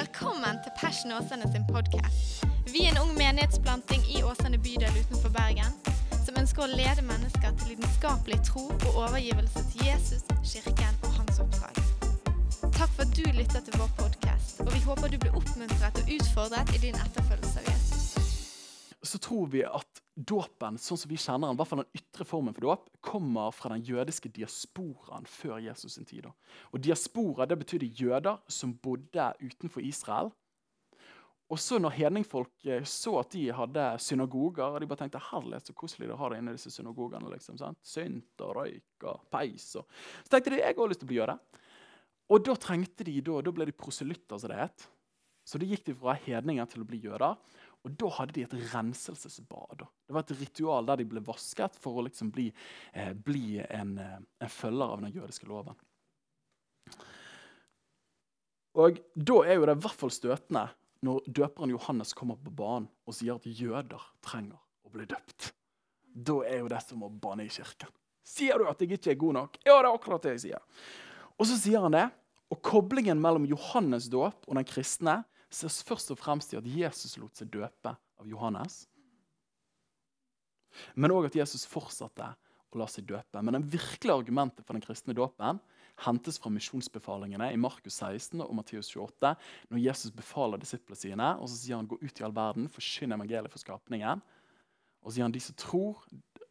Velkommen til Passion Åsane sin podkast. Vi er en ung menighetsplanting i Åsane bydel utenfor Bergen som ønsker å lede mennesker til lidenskapelig tro og overgivelse til Jesus, kirken og hans oppdrag. Takk for at du lytter til vår podkast, og vi håper du blir oppmuntret og utfordret i din etterfølgelse av Jesus. så tror vi at dåpen, sånn som vi kjenner den, i hvert fall den ytre formen for dåp, kommer fra den jødiske diasporaen før Jesus sin tid. Og Diaspora det betydde jøder som bodde utenfor Israel. Og så når hedningfolk eh, så at de hadde synagoger, og de bare tenkte herlighet så koselig de har det inne i disse synagogene. liksom, sant? Synt og røyk og peis. Og... Så tenkte de jeg har lyst til å bli jøde. Og da trengte de, da, da ble de proselytter, som det het. Så da gikk de fra hedninger til å bli jøder. Og da hadde de et renselsesbad. Det var et ritual der de ble vasket for å liksom bli, eh, bli en, eh, en følger av den jødiske loven. Og Da er jo det i hvert fall støtende når døperen Johannes kommer på banen og sier at jøder trenger å bli døpt. Da er jo det som å banne i kirken. Sier du at jeg ikke er god nok? Ja, det er akkurat det jeg sier. Og så sier han det. Og koblingen mellom Johannes' dåp og den kristne ses først og fremst i at Jesus lot seg døpe av Johannes. Men òg at Jesus fortsatte å la seg døpe. Men det virkelige argumentet for den kristne dåpen hentes fra misjonsbefalingene i Markus 16 og Matteus 28, når Jesus befaler disiplene sine, og så sier han gå ut i all verden, forkynn evangeliet for skapningen. Og så sier han de som tror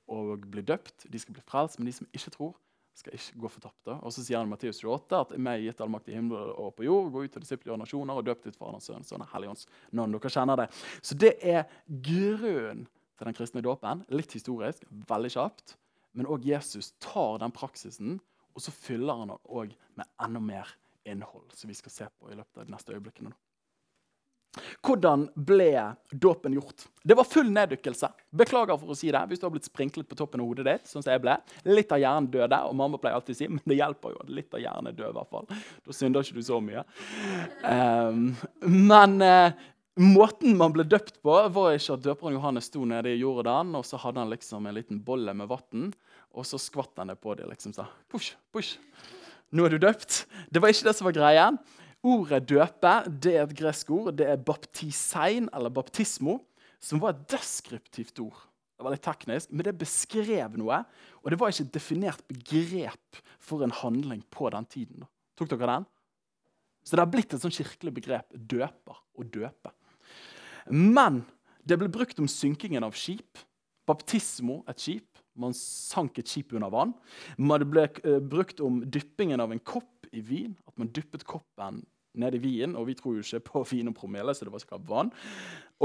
og blir døpt, de skal bli frelst, men de som ikke tror, skal ikke gå fortapt. Og så sier han i Matteus 28 at meg gitt all makt i himmel og på jord. Gå ut til disipler og nasjoner og døp ditt Faderens sønn. Er Helligånds navn. Dere kjenner det. Så det er grunnen til den kristne dåpen. Litt historisk, veldig kjapt. Men òg Jesus tar den praksisen, og så fyller han den med enda mer innhold, som vi skal se på i løpet av de neste øyeblikkene. nå. Hvordan ble dåpen gjort? Det var full neddykkelse. Beklager for å si det hvis du har blitt sprinklet på toppen av hodet ditt. sånn som jeg ble. Litt av hjernen døde, og mamma pleier alltid å si men det hjelper jo at litt av hjernen er død. hvert fall. Da synder ikke du så mye. Um, men uh, måten man ble døpt på, var ikke at døperen Johannes sto nede i Jordan, og så hadde han liksom en liten bolle med vann, og så skvatt han det på dem. liksom så, push, push. Nå er du døpt. Det var ikke det som var greien. Ordet døpe det er et gresk ord. Det er baptisein, eller baptismo, som var et deskriptivt ord. Det var litt teknisk, men det beskrev noe. Og det var ikke et definert begrep for en handling på den tiden. Tok dere den? Så det har blitt et sånn kirkelig begrep. Døper og døpe. Men det ble brukt om synkingen av skip. Baptismo, et skip. Man sank et skip under vann. Men det ble uh, brukt om dyppingen av en kopp i vin. At man dyppet koppen ned i vin. Og vi tror jo ikke på vin og promille, så det var sikkert vann.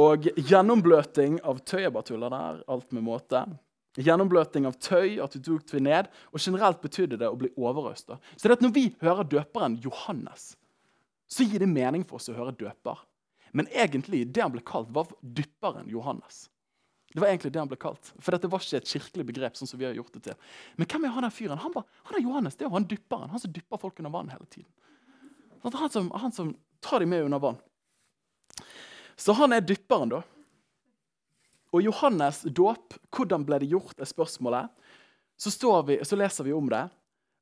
Og gjennombløting av tøy. Jeg bare tuller der. Alt med måte. Gjennombløting av tøy, at du tok det ned. Og generelt betydde det å bli overøst. Så det at når vi hører døperen Johannes, så gir det mening for oss å høre døper. Men egentlig, det han ble kalt, var dypperen Johannes. Det var egentlig det han ble kalt. For dette var ikke et kirkelig begrep. sånn som vi har gjort det til. Men hvem er han der fyren? Han, ba, han er Johannes. Det er han dypperen. Han som dypper folk under vann hele tiden. Sånn han som, han som tar dem med under vann. Så han er dypperen, da. Og Johannes' dåp, hvordan ble det gjort, er spørsmålet. Så, vi, så leser vi om det.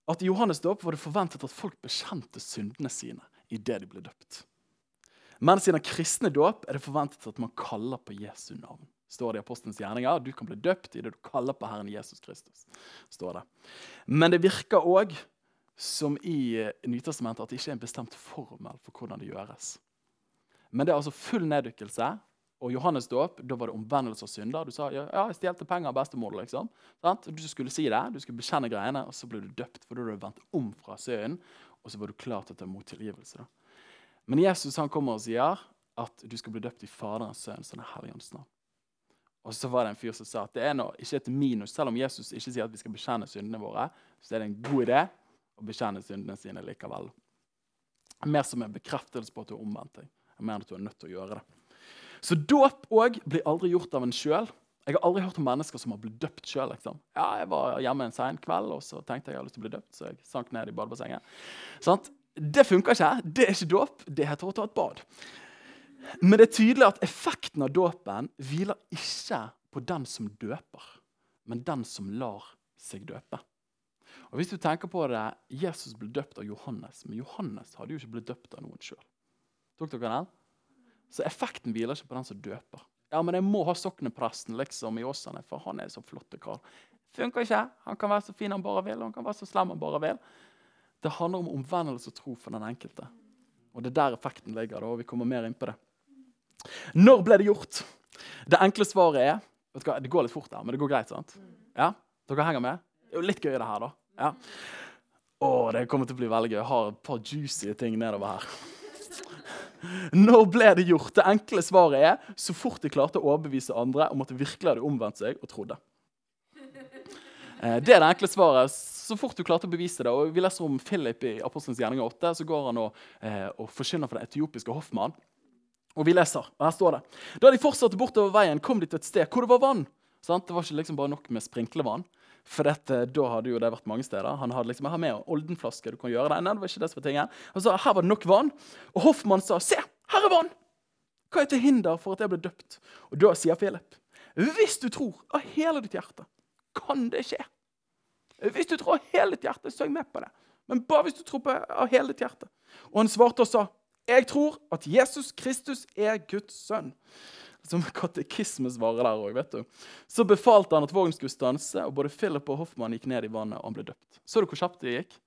At i Johannes' dåp var det forventet at folk bekjente syndene sine idet de ble døpt. Men i den kristne dåp er det forventet at man kaller på Jesu navn står det i Apostelens gjerninger. Du kan bli døpt i det du kaller på Herren Jesus Kristus. står det. Men det virker òg som i Nytestamentet at det ikke er en bestemt formel for hvordan det gjøres. Men det er altså full neddykkelse. Og Johannes dåp, da var det omvendelse av synder. Du sa ja, jeg stjelte penger av bestemor. liksom. Du skulle si det, du skulle bekjenne greiene, og så ble du døpt. For da hadde du vendt om fra synden, og så var du klar til å ta imot tilgivelse. Men Jesus han kommer og sier at du skal bli døpt i Faderens sønn, som er Helligåndens navn. Og så var det en fyr som sa at det er noe, ikke et minus, selv om Jesus ikke sier at vi skal bekjenne syndene våre, så er det en god idé å bekjenne syndene sine likevel. Mer som en bekreftelse på at du har omvendt. Mer enn at du er nødt til å gjøre det. Så dåp òg blir aldri gjort av en sjøl. Jeg har aldri hørt om mennesker som har blitt døpt sjøl. Liksom. Ja, jeg var hjemme en sein kveld og så tenkte jeg jeg hadde lyst til å bli døpt, så jeg sank ned i badebassenget. Sånn? Det funker ikke. Det er ikke dåp. Det heter å ta et bad. Men det er tydelig at effekten av dåpen hviler ikke på den som døper, men den som lar seg døpe. Og hvis du tenker på det, Jesus ble døpt av Johannes, men Johannes hadde jo ikke blitt døpt av noen sjøl. Så effekten hviler ikke på den som døper. Ja, men jeg må ha soknepresten liksom i Åsane, for han er så flott kar. Funker ikke. Han kan være så fin han bare vil, og han kan være så slem han bare vil. Det handler om omvendelse og tro for den enkelte. Og det er der effekten ligger. og vi kommer mer inn på det. Når ble det gjort? Det enkle svaret er vet du hva, Det går litt fort her, men det går greit. sant? Ja? Dere henger med? Det er jo litt gøy, det her, da. Ja. Å, det kommer til å bli veldig gøy. Jeg har et par juicy ting nedover her. Når ble det gjort? Det enkle svaret er så fort de klarte å overbevise andre om at de virkelig hadde omvendt seg og trodde. Eh, Det er det enkle svaret. Så fort du klarte å bevise det. og Vi leser om Philip i Apostelens gjerninger 8. Så går han og, eh, og forkynner for den etiopiske hoffmann. Og vi leser, og her står det Da de fortsatte bortover veien, kom de til et sted hvor det var vann. Sant? Det var ikke liksom bare nok med sprinklevann. For dette, da hadde jo det vært mange steder. Han hadde liksom, jeg har med en oldenflaske. du kan gjøre det. Nei, det var ikke det som var tingen. Han sa her var det nok vann. Og Hoffmann sa se, her er vann! Hva er til hinder for at jeg ble døpt? Og da sier Philip, hvis du tror av hele ditt hjerte, kan det skje. Hvis du tror av hele ditt hjerte, er jeg med på det. Men bare hvis du tror på av hele ditt hjerte. Og han svarte og sa, jeg tror at Jesus Kristus er Guds sønn. Som katekisme svarer der òg, vet du. Så befalte han at vognen skulle stanse, og både Philip og Hoffmann gikk ned i vannet, og han ble døpt. Så du hvor kjapt det gikk?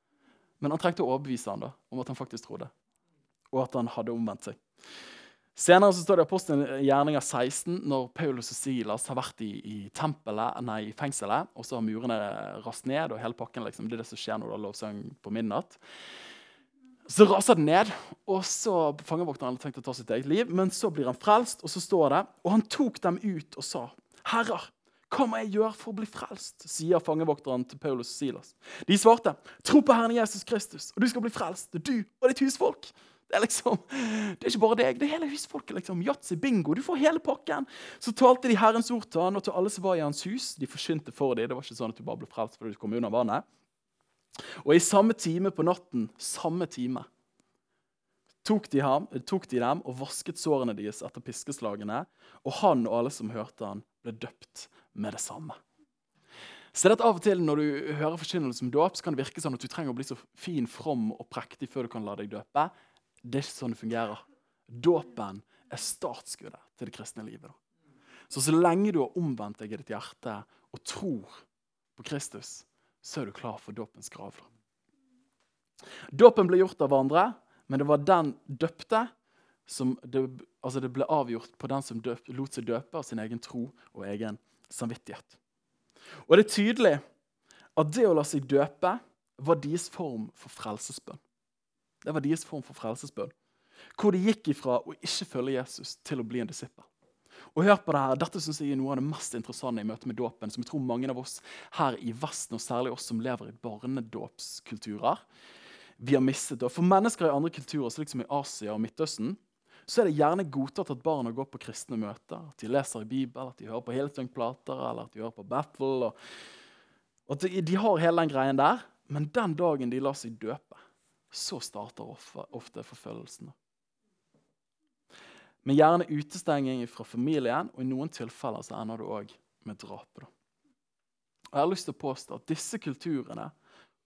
Men han trengte å overbevise han da, om at han faktisk trodde, og at han hadde omvendt seg. Senere så står det i Apostelen gjerninger 16, når Paulus og Silas har vært i, i nei, i fengselet, og så har murene rast ned, og hele pakken liksom, det er det som skjer når du har lovsang på midnatt. Så raser den ned, og så fangevokteren hadde tenkt å ta sitt eget liv. Men så blir han frelst, og så står det Og han tok dem ut og sa, Herrer, hva må jeg gjøre for å bli frelst? sier fangevokteren til Paulus og Silas. De svarte, tro på Herren Jesus Kristus, og du skal bli frelst, du og ditt husfolk. Det er liksom, det er ikke bare deg, det er hele husfolket. liksom, Yatzy, bingo, du får hele pakken. Så talte de Herrens ord til han og til alle som var i hans hus. De forsynte for dem. Det var ikke sånn at du bare ble frelst fordi du kom unna vannet. Og i samme time på natten, samme time, tok de, ham, tok de dem og vasket sårene deres etter piskeslagene, og han og alle som hørte han, ble døpt med det samme. Så det at Av og til når du hører forkynnelse om dåp, så kan det virke sånn at du trenger å bli så fin, from og prektig før du kan la deg døpe. Det er ikke sånn det fungerer. Dåpen er startskuddet til det kristne livet. Da. Så så lenge du har omvendt deg i ditt hjerte og tror på Kristus, så er du klar for dåpens grav. Dåpen ble gjort av andre, men det var den døpte som det, altså det ble avgjort på den som døp, lot seg døpe av sin egen tro og egen samvittighet. Og det er tydelig at det å la seg døpe var deres form for frelsesbønn. Det var deres form for frelsesbønn. Hvor de gikk ifra å ikke følge Jesus til å bli en disippel. Og hør på det her, Dette synes jeg er noe av det mest interessante i møte med dåpen, som jeg tror mange av oss her i Vesten, og særlig oss som lever i barnedåpskulturer, vi har mistet. Og For mennesker i andre kulturer, så liksom i Asia og Midtøsten, så er det gjerne godtatt at barna går på kristne møter. At de leser i Bibelen, at de hører på Hillsong-plater eller at de hører på Battle. Og, og de, har hele den greien der, men den dagen de lar seg døpe, så starter ofte, ofte forfølgelsen. Men gjerne utestenging fra familien, og i noen tilfeller så ender det òg med drapet. Jeg har lyst til å påstå at disse kulturene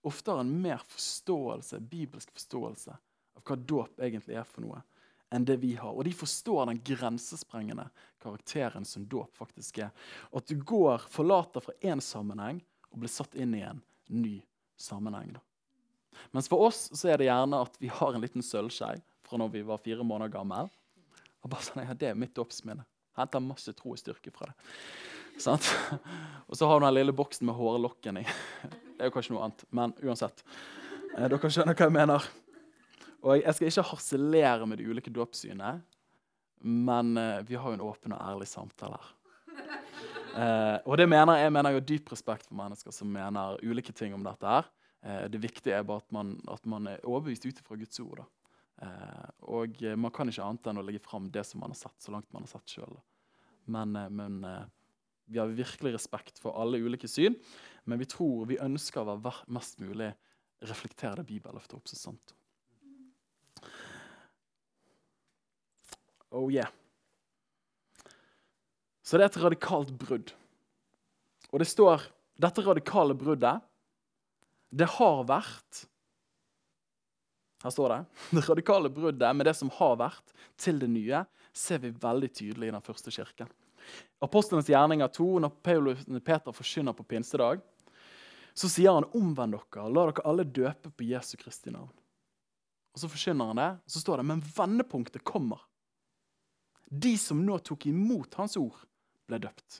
ofte har en mer forståelse, bibelsk forståelse av hva dåp egentlig er for noe, enn det vi har. Og de forstår den grensesprengende karakteren som dåp faktisk er. Og at du går, forlater fra én sammenheng og blir satt inn i en ny sammenheng. Mens for oss så er det gjerne at vi har en liten sølvskei fra når vi var fire måneder gammel. Og bare sånn, ja, Det er mitt dåpsminne. Henter masse tro og styrke fra det. Sånn? Og så har du den lille boksen med hårlokken i. Det er jo kanskje noe annet, men uansett. Eh, dere skjønner hva jeg mener. Og Jeg skal ikke harselere med de ulike dåpssynene, men eh, vi har jo en åpen og ærlig samtale her. Eh, og det mener jeg mener jo dyp respekt for mennesker som mener ulike ting om dette. her. Det viktige er bare at man, at man er overbevist ut ifra Guds ord. Eh, og man kan ikke annet enn å legge fram det som man har sett, så langt man har sett sjøl. Men, eh, men eh, vi har virkelig respekt for alle ulike syn, men vi tror vi ønsker å være mest mulig reflektere det Bibelen løfter opp som sant. Oh yeah. Så det er et radikalt brudd. Og det står dette radikale bruddet det har vært Her står det det radikale bruddet med det som har vært, til det nye, ser vi veldig tydelig i den første kirken. Apostlenes gjerninger 2, når Peter forkynner på pinsedag, så sier han omvend dere, la dere alle døpe på Jesu Kristi navn. Og Så forkynner han det, og så står det men vendepunktet kommer. De som nå tok imot hans ord, ble døpt.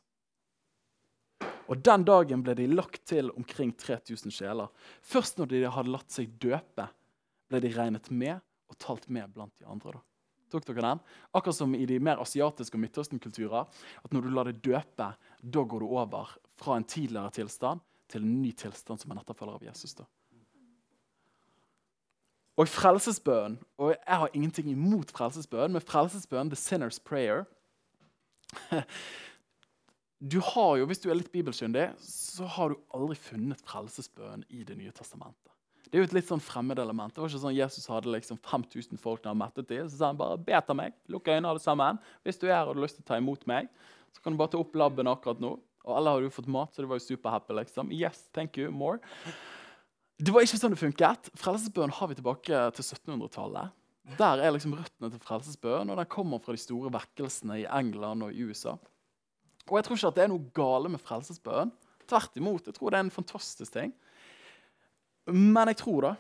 Og Den dagen ble de lagt til omkring 3000 sjeler. Først når de hadde latt seg døpe, ble de regnet med og talt med blant de andre. da. Tok dere den? Akkurat som i de mer asiatiske og Midtøsten-kulturer. At når du lar deg døpe, da går du over fra en tidligere tilstand til en ny tilstand som en etterfølger av Jesus. da. Og frelsesbønnen Og jeg har ingenting imot frelsesbønnen, men frelsesbønnen, the sinner's prayer du har jo, Hvis du er litt bibelkyndig, så har du aldri funnet frelsesbønnen i Det nye testamentet. Det er jo et litt sånn fremmedelement. Det var ikke sånn Jesus hadde liksom 5000 folk når han mettet dem. Så sa han bare be til meg. Lukk øynene alle sammen. Hvis du er her og har lyst til å ta imot meg, så kan du bare ta opp labben akkurat nå. Og alle hadde jo fått mat, så det var jo superhappy. liksom. Yes, thank you, more. Det var ikke sånn det funket. Frelsesbønnen har vi tilbake til 1700-tallet. Der er liksom røttene til frelsesbønnen, og den kommer fra de store vekkelsene i England og i USA. Og jeg tror ikke at det er noe gale med frelsesbønnen. Tvert imot. Jeg tror det er en fantastisk ting. Men jeg tror da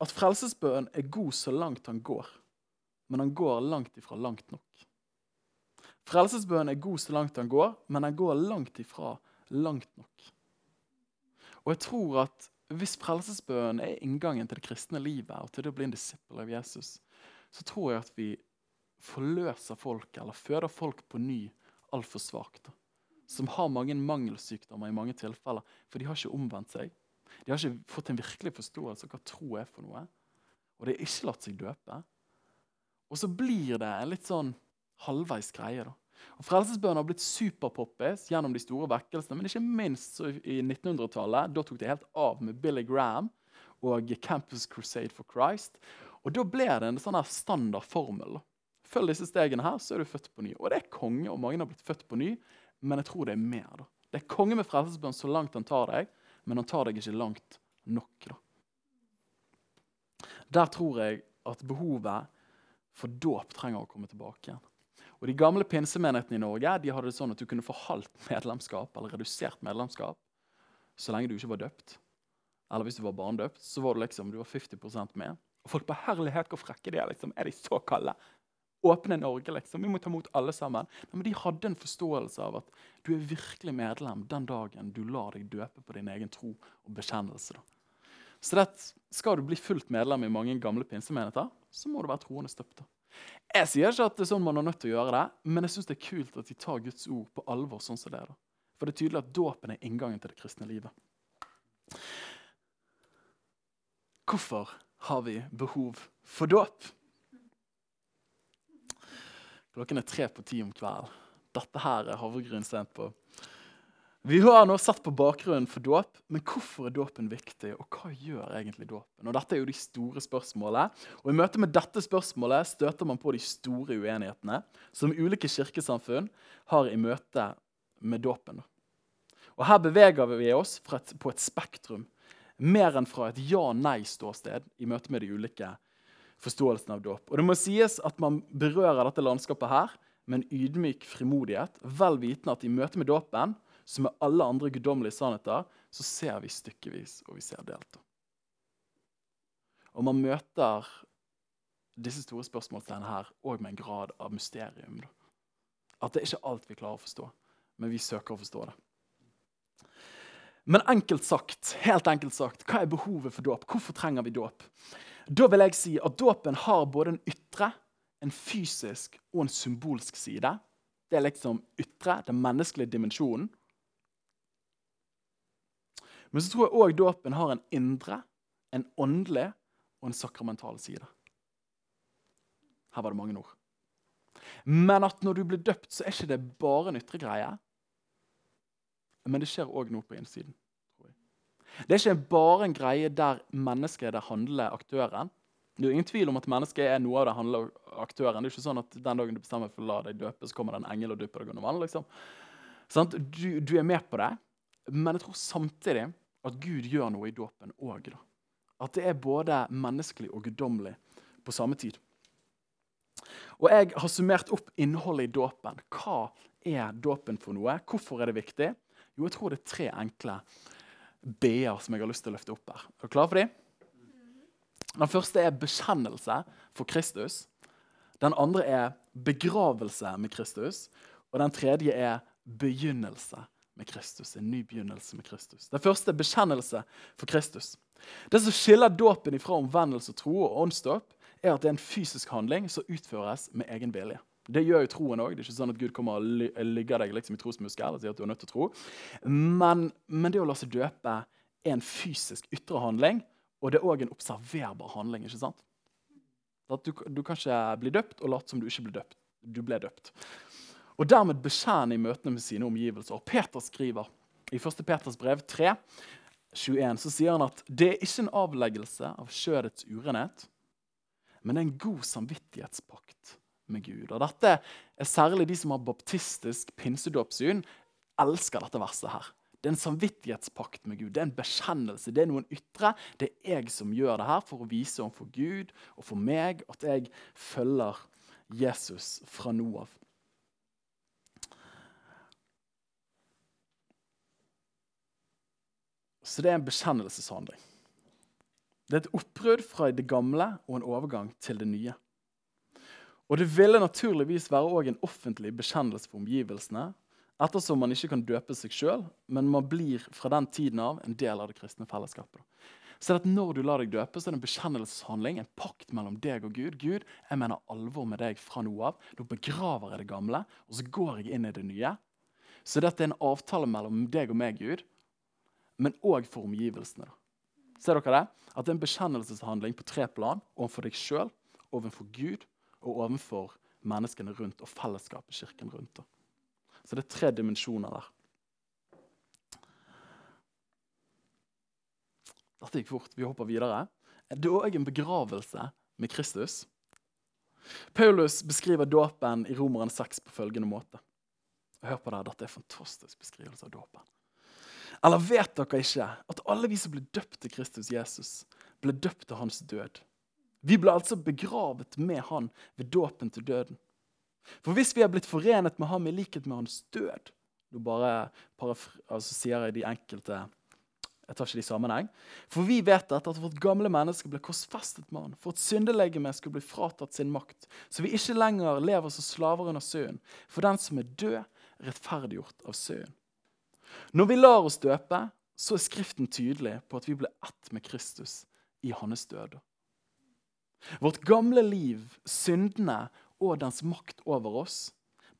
at frelsesbønnen er god så langt han går. Men han går langt ifra langt nok. Frelsesbønnen er god så langt han går, men han går langt ifra langt nok. Og jeg tror at hvis frelsesbønnen er inngangen til det kristne livet og til det å bli en disippel av Jesus, så tror jeg at vi forløser folk eller føder folk på ny altfor svakt. Som har mange mangelsykdommer i mange tilfeller, for de har ikke omvendt seg. De har ikke fått en virkelig forståelse av hva tro er for noe. Og de har ikke latt seg døpe. Og så blir det en litt sånn halvveis greie. da. Og Frelsesbønnen har blitt superpoppis gjennom de store vekkelsene. Men ikke minst i 1900-tallet. Da tok det helt av med Billy Graham og Campus Crusade for Christ. Og Da ble det en sånn her standard formel. Følg disse stegene her, så er du født på ny. Og det er konge, og mange har blitt født på ny, men jeg tror det er mer. da. Det er konge med frelsesbønn så langt han tar deg, men han tar deg ikke langt nok. da. Der tror jeg at behovet for dåp trenger å komme tilbake igjen. Og De gamle pinsemenighetene i Norge de hadde det sånn at du kunne få halvt medlemskap eller redusert medlemskap så lenge du ikke var døpt. Eller hvis du var barnedøpt, så var du liksom, du var 50% med. Og folk på herlighet, hvor frekke de er. liksom. Er de så kalde? Åpne Norge, liksom. Vi må ta imot alle sammen. Men de hadde en forståelse av at du er virkelig medlem den dagen du lar deg døpe på din egen tro og bekjennelse. da. Så det, Skal du bli fullt medlem i mange gamle pinsemenigheter, så må du være troende støpt. Jeg sier ikke at det er sånn man er nødt til å gjøre det, men jeg syns det er kult at de tar Guds ord på alvor. sånn som det er. For det er tydelig at dåpen er inngangen til det kristne livet. Hvorfor har vi behov for dåp? Klokken er tre på ti om kvelden. Dette her er havregryn sent på vi har nå satt på bakgrunnen for dåp, men hvorfor er dåpen viktig? Og hva gjør egentlig dåpen? Og Dette er jo de store spørsmålene. Og I møte med dette spørsmålet støter man på de store uenighetene som ulike kirkesamfunn har i møte med dåpen. Og Her beveger vi oss et, på et spektrum, mer enn fra et ja-nei-ståsted i møte med de ulike forståelsene av dåp. Og Det må sies at man berører dette landskapet her med en ydmyk frimodighet, vel vitende at i møte med dåpen som med alle andre guddommelige sannheter, så ser vi stykkevis, og vi ser delt. Og man møter disse store spørsmålstegn her òg med en grad av mysterium. At det er ikke alt vi klarer å forstå, men vi søker å forstå det. Men enkelt sagt, helt enkelt sagt, hva er behovet for dåp? Hvorfor trenger vi dåp? Da vil jeg si at dåpen har både en ytre, en fysisk og en symbolsk side. Det er liksom ytre, den menneskelige dimensjonen. Men så tror jeg òg dåpen har en indre, en åndelig og en sakramental side. Her var det mange ord. Men at når du blir døpt, så er ikke det bare en ytre greie. Men det skjer òg noe på innsiden. Det er ikke bare en greie der mennesket er det handler aktøren. Det er ingen tvil om at mennesket er noe av det handler aktøren. Det er ikke sånn at den dagen du bestemmer for å la deg døpe, så kommer det en engel og dypper deg under vann. Liksom. Sånn, du, du, er med på det, men jeg tror samtidig at Gud gjør noe i dåpen òg. At det er både menneskelig og guddommelig på samme tid. Og Jeg har summert opp innholdet i dåpen. Hva er dåpen for noe? Hvorfor er det viktig? Jo, jeg tror det er tre enkle b-er som jeg har lyst til å løfte opp her. Er du klar for dem? Den første er bekjennelse for Kristus. Den andre er begravelse med Kristus. Og den tredje er begynnelse med Kristus. En ny begynnelse med Kristus. Den første er bekjennelse for Kristus. Det som skiller dåpen ifra omvendelse, og tro og åndsdåp, er at det er en fysisk handling som utføres med egen vilje. Det gjør jo troen òg. Det er ikke sånn at Gud kommer og ligger deg liksom i trosmuskel og sier at du er nødt til å tro. Men, men det å la seg døpe er en fysisk ytre handling, og det er òg en observerbar handling. ikke sant? Du, du, kan ikke bli døpt og late som du ikke ble døpt. Du ble døpt. Og dermed bekjenne i møtene med sine omgivelser. Og Peter skriver i 1. Peters brev 3, 21, så sier han at det er ikke en avleggelse av skjødets urenhet, men en god samvittighetspakt med Gud. Og dette er Særlig de som har baptistisk pinsedåpssyn, elsker dette verset. her. Det er en samvittighetspakt med Gud. Det er en bekjennelse. Det er noen ytre. Det er jeg som gjør det her for å vise overfor Gud og for meg at jeg følger Jesus fra nå av. Så det er en bekjennelseshandling. Det er et oppbrudd fra det gamle og en overgang til det nye. Og det ville naturligvis være en offentlig bekjennelse for omgivelsene ettersom man ikke kan døpe seg sjøl, men man blir fra den tiden av en del av det kristne fellesskapet. Så at Når du lar deg døpe, så er det en bekjennelseshandling, en pakt mellom deg og Gud. Gud, jeg mener alvor med deg fra nå av. Da begraver jeg det gamle, og så går jeg inn i det nye. Så dette er en avtale mellom deg og meg, Gud, men òg for omgivelsene. Ser dere det? At det er en bekjennelseshandling på tre plan. Overfor deg sjøl, overfor Gud og overfor menneskene rundt og fellesskapet kirken rundt. Så det er tre dimensjoner der. Dette gikk fort. Vi hopper videre. Det er òg en begravelse med Kristus. Paulus beskriver dåpen i Romeren 6 på følgende måte. Hør på det, Dette er en fantastisk beskrivelse av dåpen. Eller vet dere ikke at alle vi som ble døpt til Kristus Jesus, ble døpt til hans død? Vi ble altså begravet med han ved dåpen til døden. For hvis vi har blitt forenet med ham i likhet med hans død Nå bare, altså sier jeg de enkelte jeg tar ikke de sammenheng. For vi vet dette, at vårt gamle menneske ble korsfestet med han, for at syndelegeme skulle bli fratatt sin makt, så vi ikke lenger lever som slaver under søen. For den som er død, er rettferdiggjort av søen. Når vi lar oss døpe, så er Skriften tydelig på at vi ble ett med Kristus i hans død. Vårt gamle liv, syndene og dens makt over oss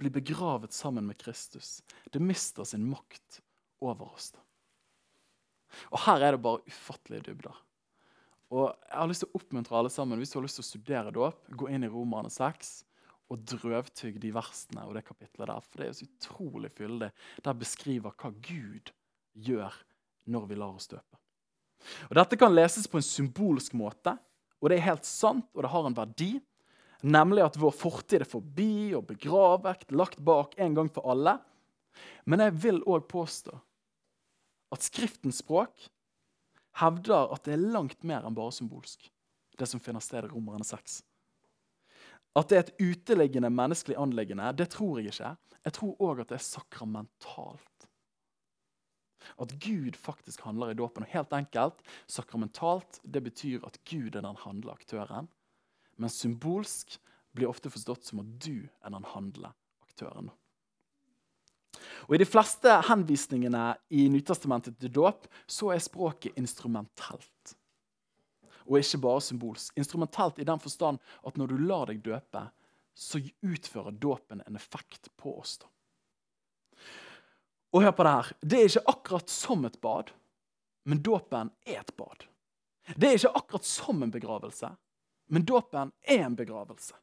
blir begravet sammen med Kristus. Det mister sin makt over oss. Og Her er det bare ufattelige dybder. Og jeg har lyst til å oppmuntre alle sammen, Hvis du har lyst til å studere dåp, gå inn i Romane 6 og drøvtygg de versene og det kapitlet der. For det er så utrolig fyldig. Der beskriver hva Gud gjør når vi lar oss døpe. Og Dette kan leses på en symbolsk måte, og det er helt sant, og det har en verdi. Nemlig at vår fortid er forbi og begravet, lagt bak en gang for alle. Men jeg vil òg påstå at Skriftens språk hevder at det er langt mer enn bare symbolsk, det som finner sted i Romerne 6. At det er et uteliggende menneskelig anliggende, det tror jeg ikke. Jeg tror òg at det er sakramentalt. At Gud faktisk handler i dåpen. Og helt enkelt, sakramentalt det betyr at Gud er den handleaktøren men symbolsk blir ofte forstått som at du er den handlende aktøren. Og I de fleste henvisningene i Nytestamentet til dåp så er språket instrumentelt. Og ikke bare symbolsk. Instrumentelt i den forstand at når du lar deg døpe, så utfører dåpen en effekt på oss. da. Og hør på det her. Det er ikke akkurat som et bad, men dåpen er et bad. Det er ikke akkurat som en begravelse, men dåpen er en begravelse.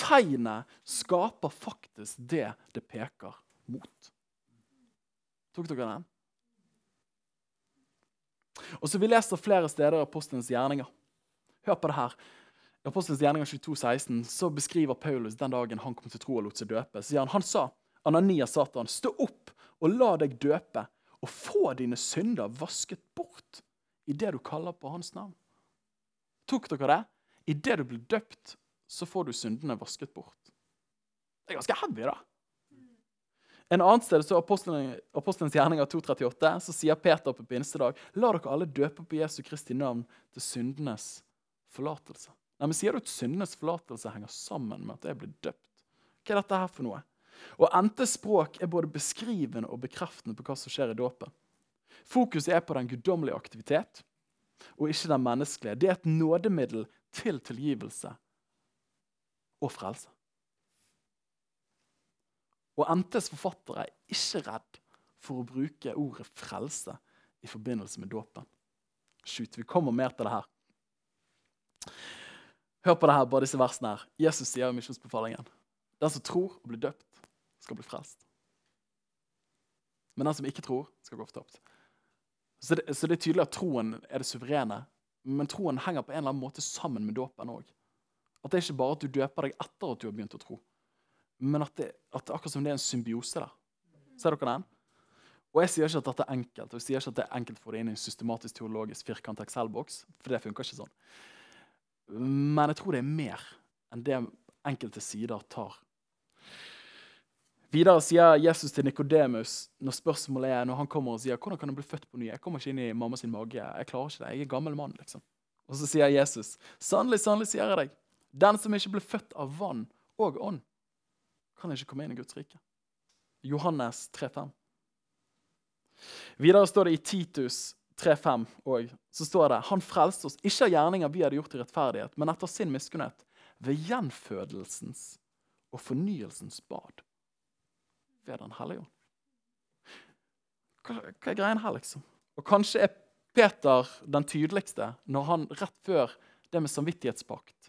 Tegnet skaper faktisk det det peker mot. Tok dere den? Og så Vi leser flere steder i Apostelens gjerninger. Hør på det her. I Apostelens gjerninger 22, 16, så beskriver Paulus den dagen han kom til tro og lot seg døpe. Så sier han, han sa, Ananias Satan, stå opp og la deg døpe, og få dine synder vasket bort i det du kaller på hans navn. Tok dere det? Idet du blir døpt, så får du syndene vasket bort. Det er ganske heavy, da. En annen sted så Apostelens gjerninger 2.38 så sier Peter på pinsedag La dere alle døpe på Jesu Kristi navn til syndenes forlatelse. Nei, men Sier du at syndenes forlatelse henger sammen med at jeg blir døpt? Hva er dette her for noe? Og Endte språk er både beskrivende og bekreftende på hva som skjer i dåpen. Fokuset er på den guddommelige aktivitet og ikke den menneskelige. Det er et nådemiddel til tilgivelse og frelse. Og NTs forfattere er ikke redd for å bruke ordet 'frelse' i forbindelse med dåpen. Shoot, vi kommer mer til det her. Hør på det her, bare disse versene her. Jesus sier i misjonsbefalingen den som tror og blir døpt, skal bli frelst. Men den som ikke tror, skal gå fortapt. Så så det er tydelig at troen er det suverene, men troen henger på en eller annen måte sammen med dåpen òg. At det er ikke bare at du døper deg etter at du har begynt å tro, men at det, at det akkurat som det er en symbiose der. Ser dere den? Og Jeg sier ikke at dette er enkelt, og jeg sier ikke at det er enkelt for det inn i en systematisk teologisk firkant Excel-boks, for det funker ikke sånn. Men jeg tror det er mer enn det enkelte sider tar Videre sier Jesus til Nikodemus når spørsmålet er, når han kommer og sier hvordan kan jeg bli født på ny. Jeg kommer ikke inn i mamma sin mage. Jeg klarer ikke det. Jeg er gammel mann. liksom. Og så sier Jesus, sannelig, sannelig sier jeg deg, den som ikke ble født av vann og ånd, kan ikke komme inn i Guds rike. Johannes 3,5. Videre står det i Titus 3,5 òg. Så står det Han frelste oss ikke av gjerninger vi hadde gjort i rettferdighet, men etter sin miskunnhet, ved gjenfødelsens og fornyelsens bad ved Den hellige ånd. Hva, hva, er greien her, liksom? Og kanskje er Peter den tydeligste når han rett før det med samvittighetspakt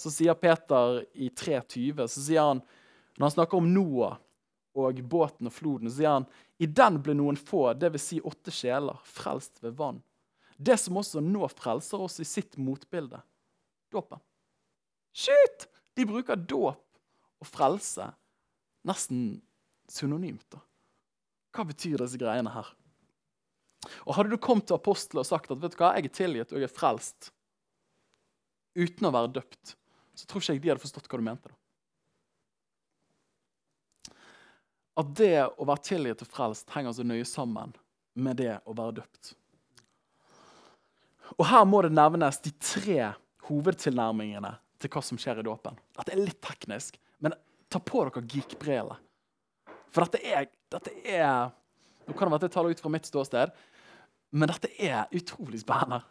Så sier Peter i 3.20 så sier han, Når han snakker om Noah og båten og floden, så sier han i den ble noen få, dvs. Si åtte sjeler, frelst ved vann. Det som også nå frelser oss i sitt motbilde dåpen. Shit! De bruker dåp og frelse nesten synonymt. da. Hva betyr disse greiene her? Og Hadde du kommet til apostelet og sagt at vet du hva, jeg er tilgitt og jeg er frelst uten å være døpt, så tror ikke jeg de hadde forstått hva du mente. da. At det å være tilgitt og frelst henger så nøye sammen med det å være døpt. Og Her må det nevnes de tre hovedtilnærmingene til hva som skjer i dåpen. Dette er litt teknisk, men ta på dere geek-brillene. For dette er, dette er Nå kan det være at jeg taler ut fra mitt ståsted, men dette er utrolig spennende.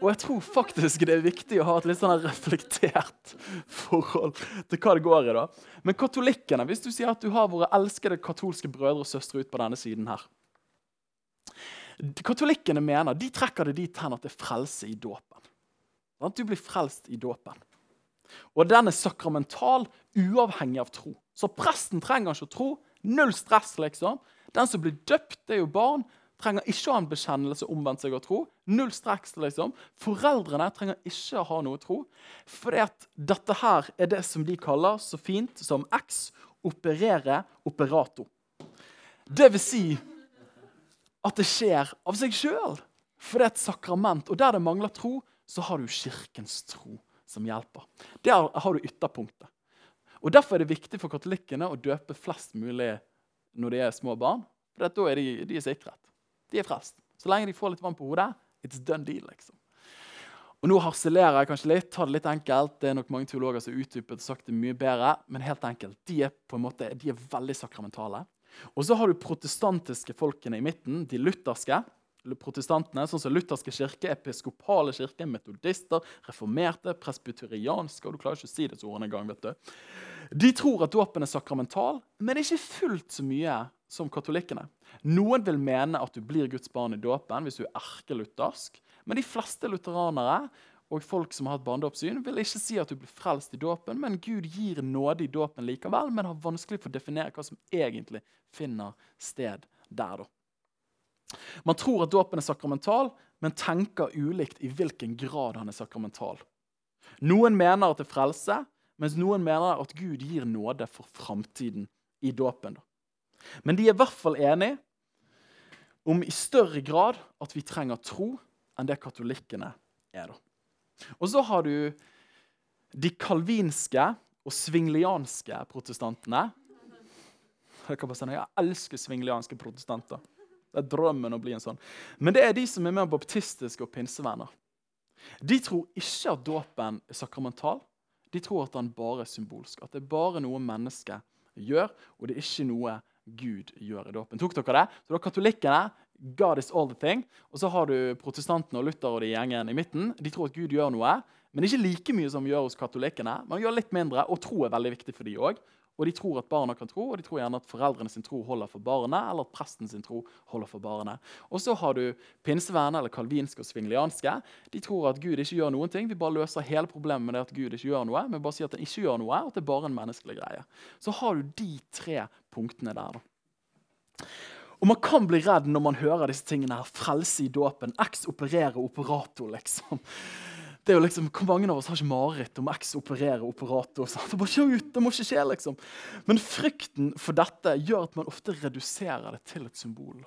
Og jeg tror faktisk det er viktig å ha et litt sånn reflektert forhold til hva det går i. da. Men katolikkene, hvis du sier at du har våre elskede katolske brødre og søstre ut på denne siden her Katolikkene mener, de trekker det dit hen at det er frelse i dåpen. At du blir frelst i dåpen. Og den er sakramental, uavhengig av tro. Så presten trenger ikke å tro. Null stress, liksom. Den som blir døpt, det er jo barn. Trenger ikke å ha en bekjennelse, omvendt seg å tro. Null stress, liksom. Foreldrene trenger ikke å ha noe tro. For dette her er det som de kaller så fint som X operere operato. Det vil si at det skjer av seg sjøl. For det er et sakrament. Og der det mangler tro, så har du kirkens tro som hjelper. Der har du ytterpunktet. Og Derfor er det viktig for katolikkene å døpe flest mulig når de er små barn. For da er de, de er sikret. De er frelst. Så lenge de får litt vann på hodet, it's done deal. liksom. Og Nå harselerer jeg kanskje litt, ta det litt enkelt. Det er nok mange teologer som har utdypet og sagt det mye bedre. Men helt enkelt, de er på en måte, de er veldig sakramentale. Og så har du protestantiske folkene i midten, de lutherske protestantene, sånn som lutherske kirke, episkopale kirke, metodister, reformerte, presbyterianske og Du klarer ikke å si disse ordene engang. vet du. De tror at dåpen er sakramental, men ikke fullt så mye som katolikkene. Noen vil mene at du blir Guds barn i dåpen hvis du er erkeluthersk. Men de fleste lutheranere og folk som har hatt barnedåpssyn, vil ikke si at du blir frelst i dåpen, men Gud gir nåde i dåpen likevel, men har vanskelig for å definere hva som egentlig finner sted der. da. Man tror at dåpen er sakramental, men tenker ulikt i hvilken grad han er sakramental. Noen mener at det er frelse, mens noen mener at Gud gir nåde for framtiden i dåpen. Men de er i hvert fall enige om i større grad at vi trenger tro enn det katolikkene er. Og så har du de kalvinske og svinglianske protestantene. Jeg elsker svinglianske protestanter. Det er drømmen å bli en sånn. Men det er de som er mer baptistiske og pinsevenner. De tror ikke at dåpen er sakramental. De tror at den bare er symbolsk. At det er bare noe mennesket gjør, og det er ikke noe Gud gjør i dåpen. Tok dere det? Så da Katolikkene God is all the thing. Og så har du protestantene og Luther og de gjengen i midten. De tror at Gud gjør noe, men ikke like mye som vi gjør hos katolikkene. Man gjør litt mindre, og tro er veldig viktig for de òg. Og de tror at barna kan tro, og de tror gjerne at foreldrene sin tro holder for barna, eller at presten sin tro holder for barna. Og så har du pinsevenner, eller kalvinske og svingelianske. De tror at Gud ikke gjør noen ting. Vi bare løser hele problemet med det at Gud ikke gjør noe. Men bare sier at han ikke gjør noe, og at det er bare en menneskelig greie. Så har du de tre punktene der. da. Og Man kan bli redd når man hører disse tingene. her, Frelse i dåpen. Ex operere operator, liksom det er jo liksom, Hvor mange av oss har ikke mareritt om X opererer operator? Sant? Det, bare ut, det må ikke skje, liksom. Men frykten for dette gjør at man ofte reduserer det til et symbol.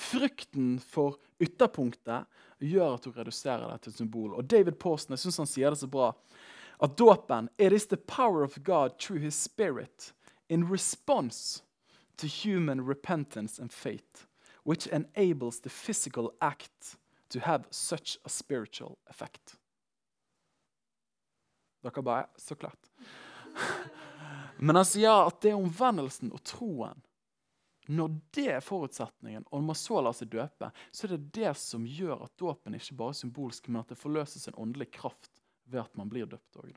Frykten for ytterpunktet gjør at du reduserer det til et symbol. Og David Posten jeg synes han sier det så bra, at dåpen It is the power of God through his spirit in response to human repentance and faith, which enables the physical act to have such a spiritual effect. Dere bare Så klart. Men han sier at det er omvendelsen og troen Når det er forutsetningen, og man så lar seg døpe, så er det det som gjør at dåpen ikke bare er symbolsk, men at det forløses en åndelig kraft ved at man blir døpt òg.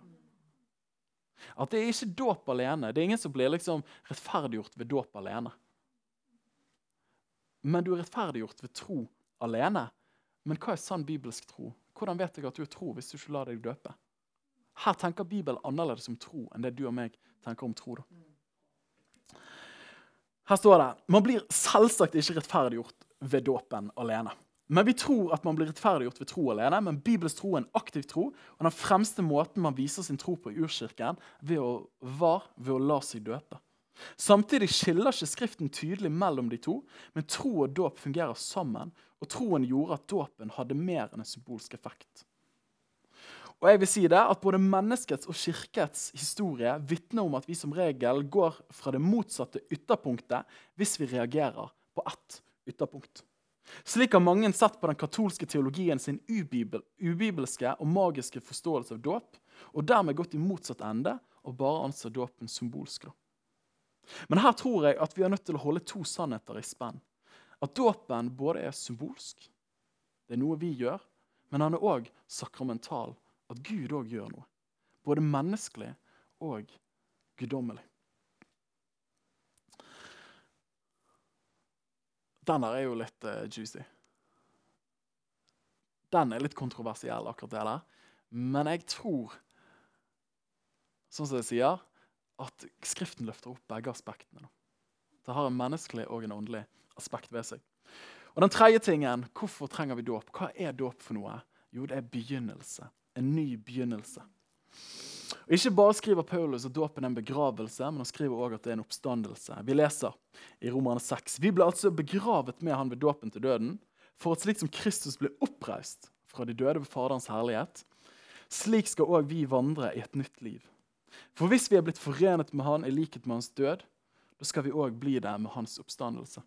At det er ikke dåp alene. Det er ingen som blir liksom rettferdiggjort ved dåp alene. Men du er rettferdiggjort ved tro alene. Men hva er sann bibelsk tro? Hvordan vet jeg at du er tro hvis du ikke lar deg døpe? Her tenker Bibelen annerledes om tro enn det du og meg tenker om tro. da. Her står det man blir selvsagt ikke rettferdiggjort ved dåpen alene. Men Vi tror at man blir rettferdiggjort ved tro alene, men Bibels tro er en aktiv tro. og Den fremste måten man viser sin tro på i urkirken, ved å, var ved å la seg døpe. Samtidig skiller ikke Skriften tydelig mellom de to, men tro og dåp fungerer sammen, og troen gjorde at dåpen hadde mer enn en symbolsk effekt. Og jeg vil si det at Både menneskets og kirkets historie vitner om at vi som regel går fra det motsatte ytterpunktet hvis vi reagerer på ett ytterpunkt. Slik har mange sett på den katolske teologien sin ubibel, ubibelske og magiske forståelse av dåp, og dermed gått i motsatt ende og bare anser dåpen symbolsk. Men her tror jeg at vi er nødt til å holde to sannheter i spenn. At dåpen både er symbolsk, det er noe vi gjør, men han er òg sakramental. At Gud òg gjør noe. Både menneskelig og guddommelig. Den der er jo litt uh, juicy. Den er litt kontroversiell, akkurat det der. Men jeg tror, sånn som jeg sier, at Skriften løfter opp begge aspektene. Det har en menneskelig og en åndelig ved seg. Og den tredje tingen, Hvorfor trenger vi dåp? Hva er dåp for noe? Jo, det er begynnelse. En ny begynnelse. Og Ikke bare skriver Paulus at dåpen er en begravelse, men han skriver også at det er en oppstandelse. Vi leser i Romerne 6. Vi ble altså begravet med han ved dåpen til døden, for at slik som Kristus ble oppreist fra de døde ved Faderens herlighet, slik skal òg vi vandre i et nytt liv. For hvis vi er blitt forenet med han i likhet med hans død, da skal vi òg bli det med hans oppstandelse.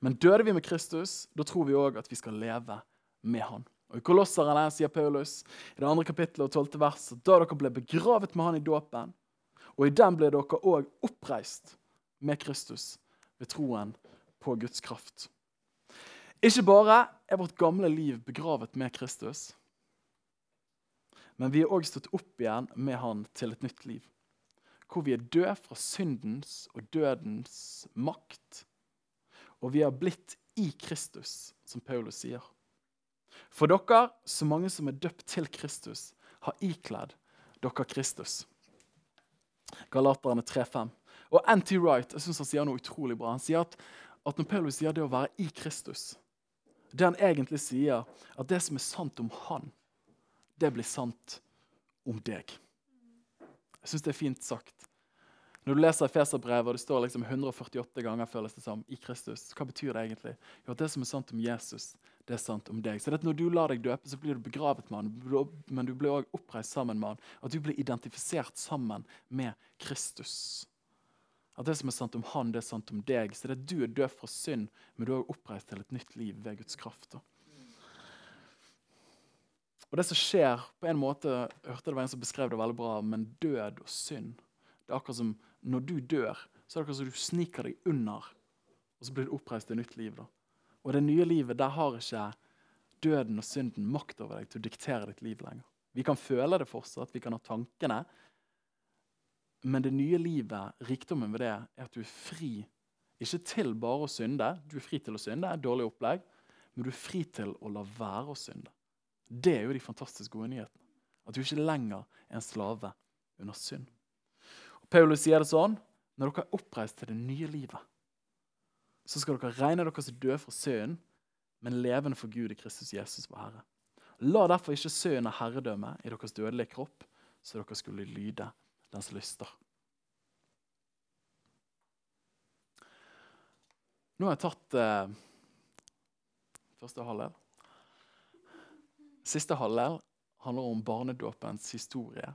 Men døde vi med Kristus, da tror vi òg at vi skal leve med han. Og I Kolosserne sier Paulus i det andre kapittelet og 12. vers at da dere ble begravet med han i dåpen, og i den ble dere òg oppreist med Kristus ved troen på Guds kraft. Ikke bare er vårt gamle liv begravet med Kristus, men vi er òg stått opp igjen med han til et nytt liv. Hvor vi er døde fra syndens og dødens makt og vi har blitt i Kristus, som Paulus sier. For dere, så mange som er døpt til Kristus, har ikledd dere Kristus. Galaterne 3,5. Og N.T. Wright jeg synes han sier noe utrolig bra. Han sier at, at når Paulus sier det å være i Kristus, det han egentlig sier, at det som er sant om han, det blir sant om deg. Jeg syns det er fint sagt. Når du leser Efeserbrevet, og det står liksom 148 ganger føles det som, i Kristus, hva betyr det egentlig? Jo, at Det som er sant om Jesus, det er sant om deg. Så det at Når du lar deg døpe, så blir du begravet med han, men du blir også oppreist sammen med han. At du blir identifisert sammen med Kristus. At det som er sant om han, det er sant om deg. Så det at du er død fra synd, men du er oppreist til et nytt liv ved Guds kraft. Og det som skjer, på en måte, jeg hørte det var en som beskrev det veldig bra, men død og synd. Det er akkurat som når du dør, så er det akkurat som du sniker deg under, og så blir du oppreist til nytt liv. da. Og det nye livet, der har ikke døden og synden makt over deg til å diktere ditt liv lenger. Vi kan føle det fortsatt, vi kan ha tankene, men det nye livet, rikdommen ved det, er at du er fri. Ikke til bare å synde, du er fri til å synde, et dårlig opplegg, men du er fri til å la være å synde. Det er jo de fantastisk gode nyhetene. At du ikke lenger er en slave under synd. Paulus sier det sånn når dere er oppreist til det nye livet, så skal dere regne dere som døde fra synden, men levende for Gud i Kristus Jesus vår Herre. La derfor ikke synden ha herredømme i deres dødelige kropp, så dere skulle lyde dens lyster. Nå har jeg tatt eh, første halvdel. Siste halvdel handler om barnedåpens historie.